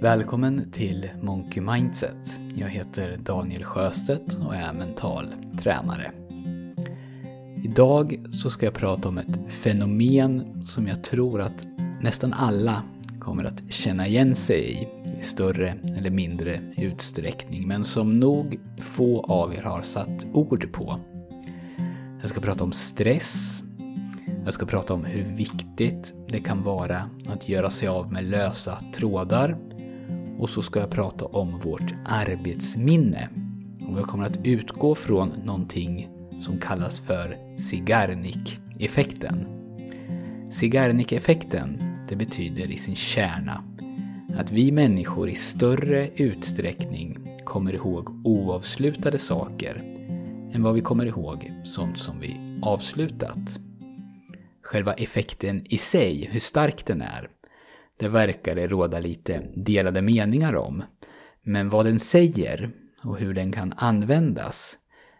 Välkommen till Monkey Mindset. Jag heter Daniel Sjöstedt och är mental tränare. Idag så ska jag prata om ett fenomen som jag tror att nästan alla kommer att känna igen sig i, i större eller mindre utsträckning, men som nog få av er har satt ord på. Jag ska prata om stress. Jag ska prata om hur viktigt det kan vara att göra sig av med lösa trådar. Och så ska jag prata om vårt arbetsminne. Och jag kommer att utgå från någonting som kallas för Cigarnik-effekten. Cigarnik-effekten, det betyder i sin kärna att vi människor i större utsträckning kommer ihåg oavslutade saker än vad vi kommer ihåg sånt som vi avslutat. Själva effekten i sig, hur stark den är, det verkar det råda lite delade meningar om. Men vad den säger och hur den kan användas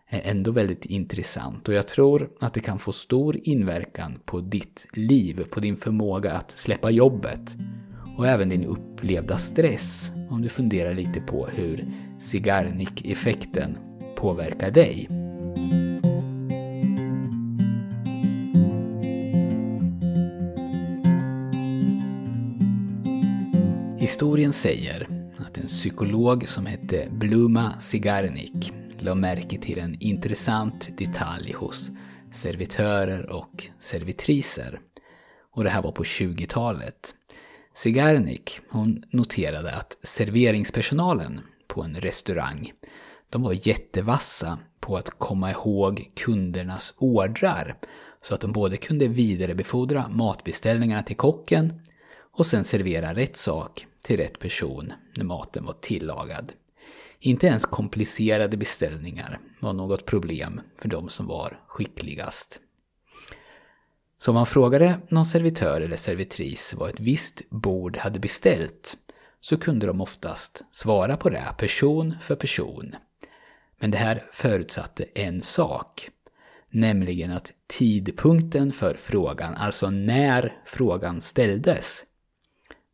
är ändå väldigt intressant och jag tror att det kan få stor inverkan på ditt liv, på din förmåga att släppa jobbet och även din upplevda stress om du funderar lite på hur Zigarnik-effekten påverkar dig. Historien säger att en psykolog som hette Bluma Sigarnik la märke till en intressant detalj hos servitörer och servitriser. Och det här var på 20-talet. Sigarnik, hon noterade att serveringspersonalen på en restaurang, de var jättevassa på att komma ihåg kundernas ordrar så att de både kunde vidarebefordra matbeställningarna till kocken och sen servera rätt sak till rätt person när maten var tillagad. Inte ens komplicerade beställningar var något problem för de som var skickligast. Så om man frågade någon servitör eller servitris vad ett visst bord hade beställt så kunde de oftast svara på det person för person. Men det här förutsatte en sak, nämligen att tidpunkten för frågan, alltså när frågan ställdes,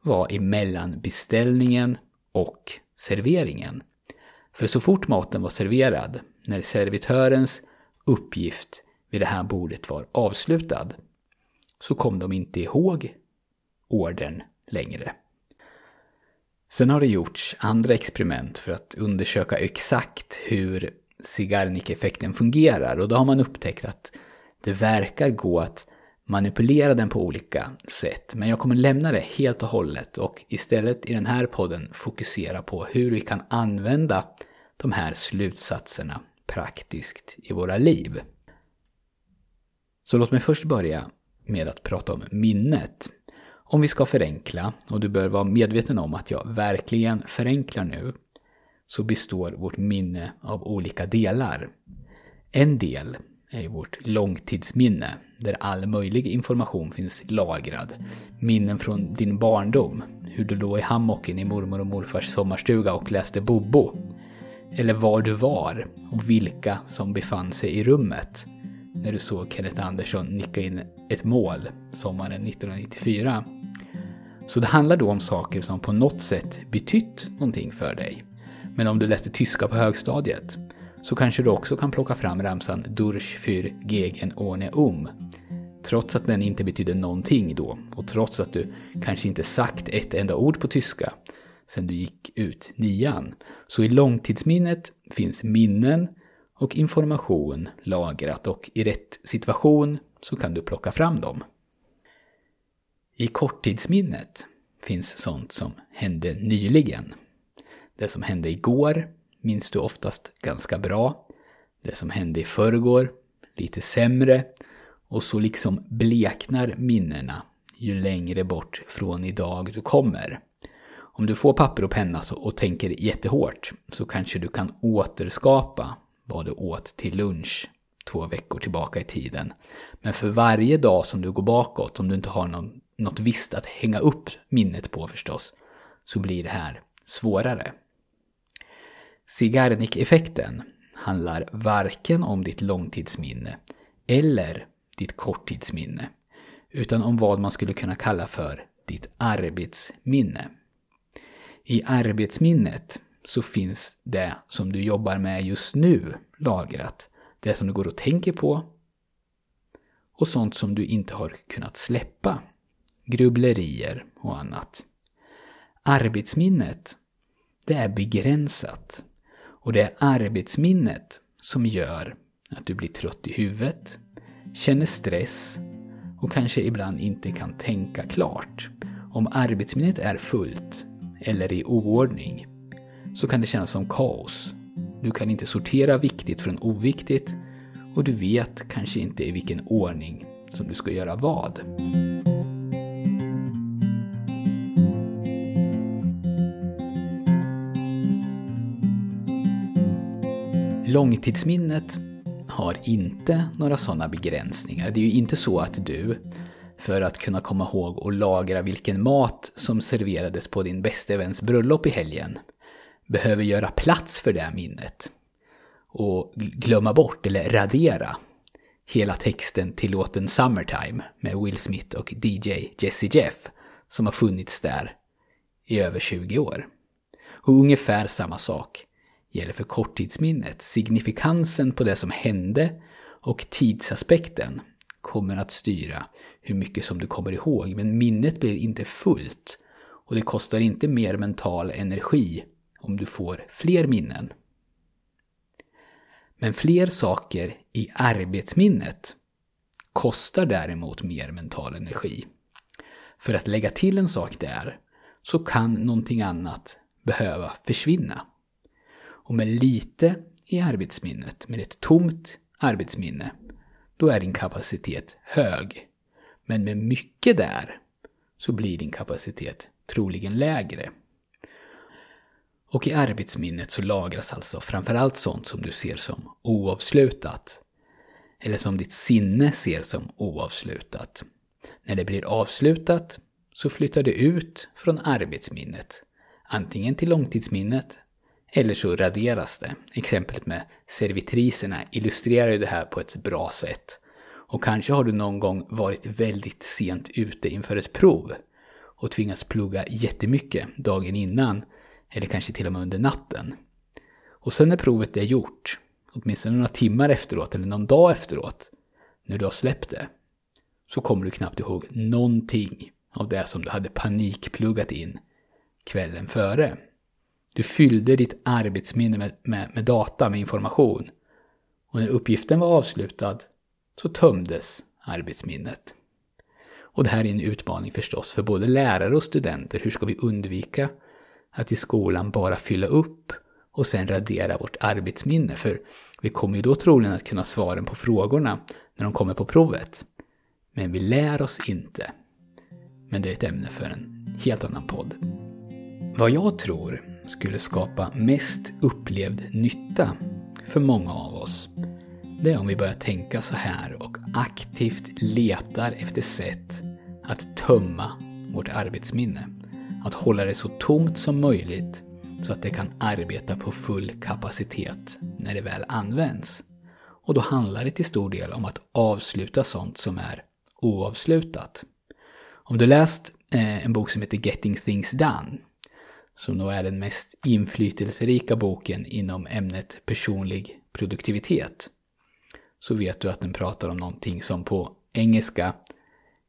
var emellan beställningen och serveringen. För så fort maten var serverad, när servitörens uppgift vid det här bordet var avslutad, så kom de inte ihåg ordern längre. Sen har det gjorts andra experiment för att undersöka exakt hur Zigarnik-effekten fungerar och då har man upptäckt att det verkar gå att manipulera den på olika sätt. Men jag kommer lämna det helt och hållet och istället i den här podden fokusera på hur vi kan använda de här slutsatserna praktiskt i våra liv. Så låt mig först börja med att prata om minnet. Om vi ska förenkla, och du bör vara medveten om att jag verkligen förenklar nu, så består vårt minne av olika delar. En del är vårt långtidsminne, där all möjlig information finns lagrad. Minnen från din barndom, hur du låg i hammocken i mormor och morfars sommarstuga och läste Bobo. Eller var du var och vilka som befann sig i rummet när du såg Kenneth Andersson nicka in ett mål sommaren 1994. Så det handlar då om saker som på något sätt betytt någonting för dig. Men om du läste tyska på högstadiet så kanske du också kan plocka fram ramsan Durch für gegen ohne um. Trots att den inte betyder någonting då och trots att du kanske inte sagt ett enda ord på tyska sen du gick ut nian. Så i långtidsminnet finns minnen och information lagrat och i rätt situation så kan du plocka fram dem. I korttidsminnet finns sånt som hände nyligen. Det som hände igår minns du oftast ganska bra. Det som hände i förrgår, lite sämre. Och så liksom bleknar minnena ju längre bort från idag du kommer. Om du får papper och penna och tänker jättehårt så kanske du kan återskapa vad du åt till lunch två veckor tillbaka i tiden. Men för varje dag som du går bakåt, om du inte har någon, något visst att hänga upp minnet på förstås, så blir det här svårare. Cigarnik-effekten handlar varken om ditt långtidsminne eller ditt korttidsminne, utan om vad man skulle kunna kalla för ditt arbetsminne. I arbetsminnet så finns det som du jobbar med just nu lagrat. Det som du går och tänker på och sånt som du inte har kunnat släppa. Grubblerier och annat. Arbetsminnet, det är begränsat. Och det är arbetsminnet som gör att du blir trött i huvudet, känner stress och kanske ibland inte kan tänka klart. Om arbetsminnet är fullt eller i oordning så kan det kännas som kaos. Du kan inte sortera viktigt från oviktigt och du vet kanske inte i vilken ordning som du ska göra vad. Långtidsminnet har inte några sådana begränsningar. Det är ju inte så att du, för att kunna komma ihåg och lagra vilken mat som serverades på din bästa väns bröllop i helgen, behöver göra plats för det minnet. Och glömma bort eller radera hela texten till låten Summertime med Will Smith och DJ Jesse Jeff som har funnits där i över 20 år. Och ungefär samma sak gäller för korttidsminnet. Signifikansen på det som hände och tidsaspekten kommer att styra hur mycket som du kommer ihåg. Men minnet blir inte fullt och det kostar inte mer mental energi om du får fler minnen. Men fler saker i arbetsminnet kostar däremot mer mental energi. För att lägga till en sak där så kan någonting annat behöva försvinna. Och med lite i arbetsminnet, med ett tomt arbetsminne, då är din kapacitet hög. Men med mycket där så blir din kapacitet troligen lägre. Och i arbetsminnet så lagras alltså framförallt sånt som du ser som oavslutat. Eller som ditt sinne ser som oavslutat. När det blir avslutat så flyttar det ut från arbetsminnet. Antingen till långtidsminnet eller så raderas det. Exemplet med servitriserna illustrerar ju det här på ett bra sätt. Och kanske har du någon gång varit väldigt sent ute inför ett prov och tvingats plugga jättemycket dagen innan eller kanske till och med under natten. Och sen när provet är gjort, åtminstone några timmar efteråt eller någon dag efteråt, när du har släppt det, så kommer du knappt ihåg någonting av det som du hade panikpluggat in kvällen före. Du fyllde ditt arbetsminne med, med, med data, med information. Och när uppgiften var avslutad så tömdes arbetsminnet. Och det här är en utmaning förstås för både lärare och studenter. Hur ska vi undvika att i skolan bara fylla upp och sen radera vårt arbetsminne? För vi kommer ju då troligen att kunna svaren på frågorna när de kommer på provet. Men vi lär oss inte. Men det är ett ämne för en helt annan podd. Vad jag tror skulle skapa mest upplevd nytta för många av oss, det är om vi börjar tänka så här och aktivt letar efter sätt att tömma vårt arbetsminne. Att hålla det så tomt som möjligt så att det kan arbeta på full kapacitet när det väl används. Och då handlar det till stor del om att avsluta sånt som är oavslutat. Om du läst eh, en bok som heter Getting Things Done som nog är den mest inflytelserika boken inom ämnet personlig produktivitet, så vet du att den pratar om någonting som på engelska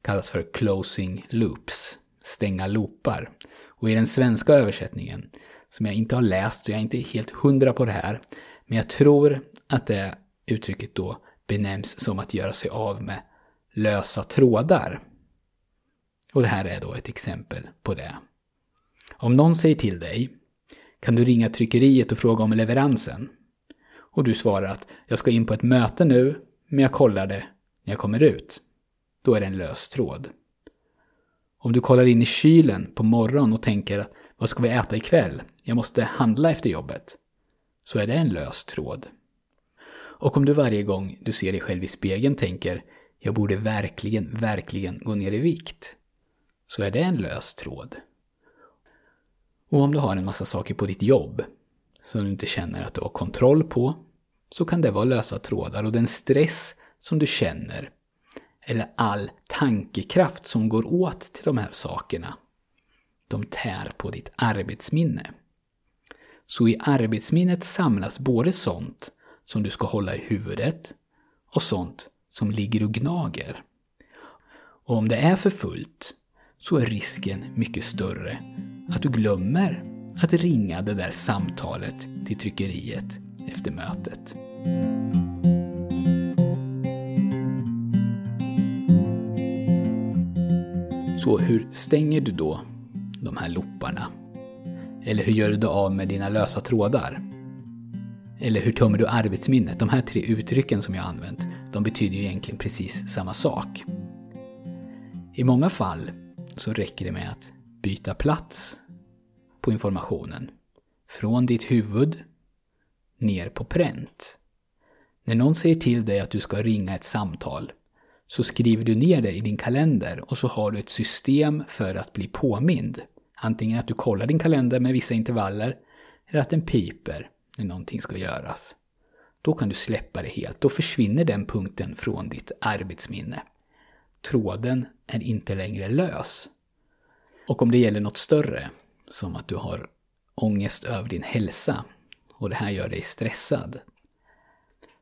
kallas för closing loops, stänga loopar. Och i den svenska översättningen, som jag inte har läst så jag är inte helt hundra på det här, men jag tror att det uttrycket då benämns som att göra sig av med lösa trådar. Och det här är då ett exempel på det. Om någon säger till dig, kan du ringa tryckeriet och fråga om leveransen? Och du svarar att jag ska in på ett möte nu, men jag kollar det när jag kommer ut. Då är det en lös tråd. Om du kollar in i kylen på morgonen och tänker vad ska vi äta ikväll? Jag måste handla efter jobbet. Så är det en lös tråd. Och om du varje gång du ser dig själv i spegeln tänker jag borde verkligen, verkligen gå ner i vikt. Så är det en lös tråd. Och om du har en massa saker på ditt jobb som du inte känner att du har kontroll på, så kan det vara lösa trådar och den stress som du känner, eller all tankekraft som går åt till de här sakerna, de tär på ditt arbetsminne. Så i arbetsminnet samlas både sånt som du ska hålla i huvudet och sånt som ligger och gnager. Och om det är för fullt så är risken mycket större att du glömmer att ringa det där samtalet till tryckeriet efter mötet. Så hur stänger du då de här looparna? Eller hur gör du av med dina lösa trådar? Eller hur tömmer du arbetsminnet? De här tre uttrycken som jag använt, de betyder ju egentligen precis samma sak. I många fall så räcker det med att byta plats på informationen. Från ditt huvud ner på pränt. När någon säger till dig att du ska ringa ett samtal så skriver du ner det i din kalender och så har du ett system för att bli påmind. Antingen att du kollar din kalender med vissa intervaller eller att den piper när någonting ska göras. Då kan du släppa det helt. Då försvinner den punkten från ditt arbetsminne. Tråden är inte längre lös. Och om det gäller något större, som att du har ångest över din hälsa och det här gör dig stressad,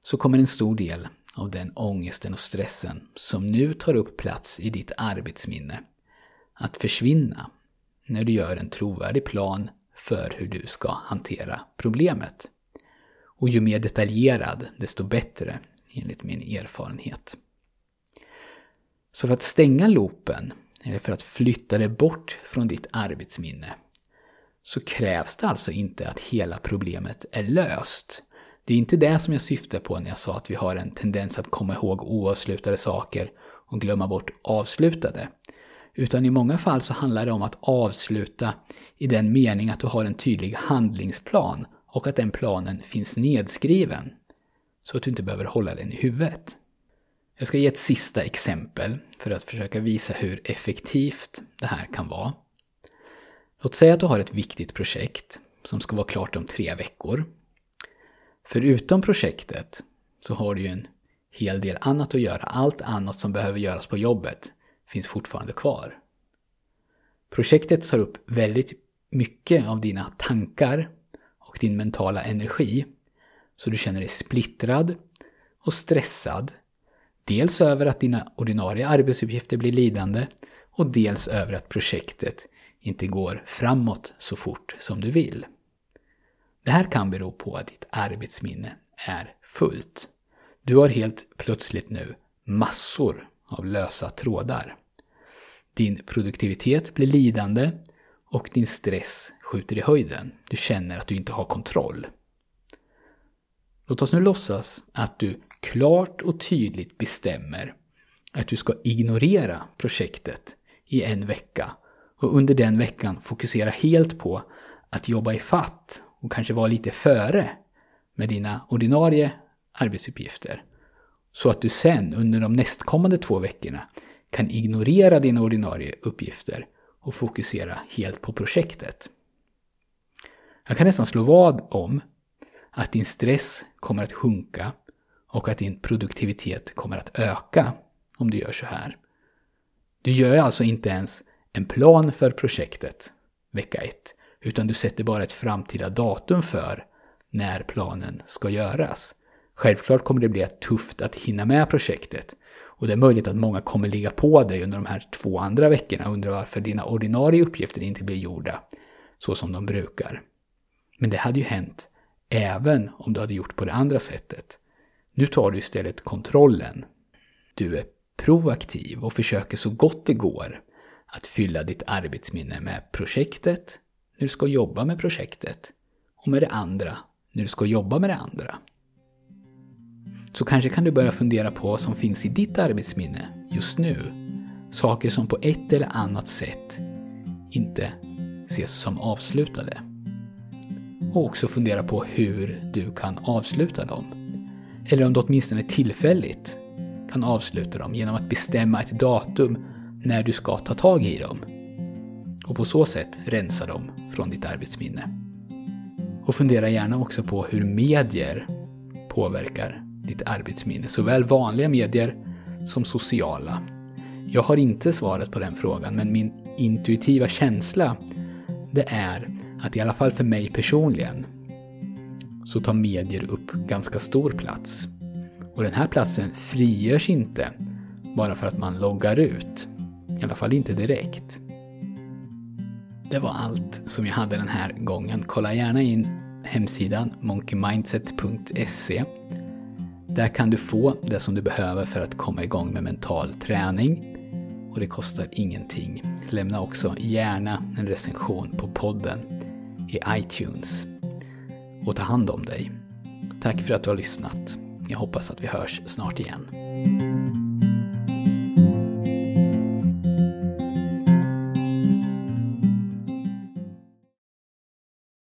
så kommer en stor del av den ångesten och stressen som nu tar upp plats i ditt arbetsminne att försvinna när du gör en trovärdig plan för hur du ska hantera problemet. Och ju mer detaljerad, desto bättre, enligt min erfarenhet. Så för att stänga loopen, Eh, för att flytta det bort från ditt arbetsminne, så krävs det alltså inte att hela problemet är löst. Det är inte det som jag syftar på när jag sa att vi har en tendens att komma ihåg oavslutade saker och glömma bort avslutade. Utan i många fall så handlar det om att avsluta i den mening att du har en tydlig handlingsplan och att den planen finns nedskriven. Så att du inte behöver hålla den i huvudet. Jag ska ge ett sista exempel för att försöka visa hur effektivt det här kan vara. Låt säga att du har ett viktigt projekt som ska vara klart om tre veckor. Förutom projektet så har du ju en hel del annat att göra. Allt annat som behöver göras på jobbet finns fortfarande kvar. Projektet tar upp väldigt mycket av dina tankar och din mentala energi. Så du känner dig splittrad och stressad. Dels över att dina ordinarie arbetsuppgifter blir lidande och dels över att projektet inte går framåt så fort som du vill. Det här kan bero på att ditt arbetsminne är fullt. Du har helt plötsligt nu massor av lösa trådar. Din produktivitet blir lidande och din stress skjuter i höjden. Du känner att du inte har kontroll. Låt oss nu låtsas att du klart och tydligt bestämmer att du ska ignorera projektet i en vecka och under den veckan fokusera helt på att jobba i fatt och kanske vara lite före med dina ordinarie arbetsuppgifter. Så att du sen under de nästkommande två veckorna kan ignorera dina ordinarie uppgifter och fokusera helt på projektet. Jag kan nästan slå vad om att din stress kommer att sjunka och att din produktivitet kommer att öka om du gör så här. Du gör alltså inte ens en plan för projektet vecka 1, utan du sätter bara ett framtida datum för när planen ska göras. Självklart kommer det bli tufft att hinna med projektet och det är möjligt att många kommer ligga på dig under de här två andra veckorna och undra varför dina ordinarie uppgifter inte blir gjorda så som de brukar. Men det hade ju hänt även om du hade gjort på det andra sättet. Nu tar du istället kontrollen. Du är proaktiv och försöker så gott det går att fylla ditt arbetsminne med projektet när du ska jobba med projektet och med det andra när du ska jobba med det andra. Så kanske kan du börja fundera på vad som finns i ditt arbetsminne just nu. Saker som på ett eller annat sätt inte ses som avslutade. Och också fundera på hur du kan avsluta dem. Eller om du åtminstone tillfälligt kan avsluta dem genom att bestämma ett datum när du ska ta tag i dem. Och på så sätt rensa dem från ditt arbetsminne. Och fundera gärna också på hur medier påverkar ditt arbetsminne, såväl vanliga medier som sociala. Jag har inte svaret på den frågan, men min intuitiva känsla det är att i alla fall för mig personligen så tar medier upp ganska stor plats. Och den här platsen frigörs inte bara för att man loggar ut. I alla fall inte direkt. Det var allt som jag hade den här gången. Kolla gärna in hemsidan monkeymindset.se. Där kan du få det som du behöver för att komma igång med mental träning. Och det kostar ingenting. Lämna också gärna en recension på podden i iTunes. Och ta hand om dig. Tack för att du har lyssnat. Jag hoppas att vi hörs snart igen.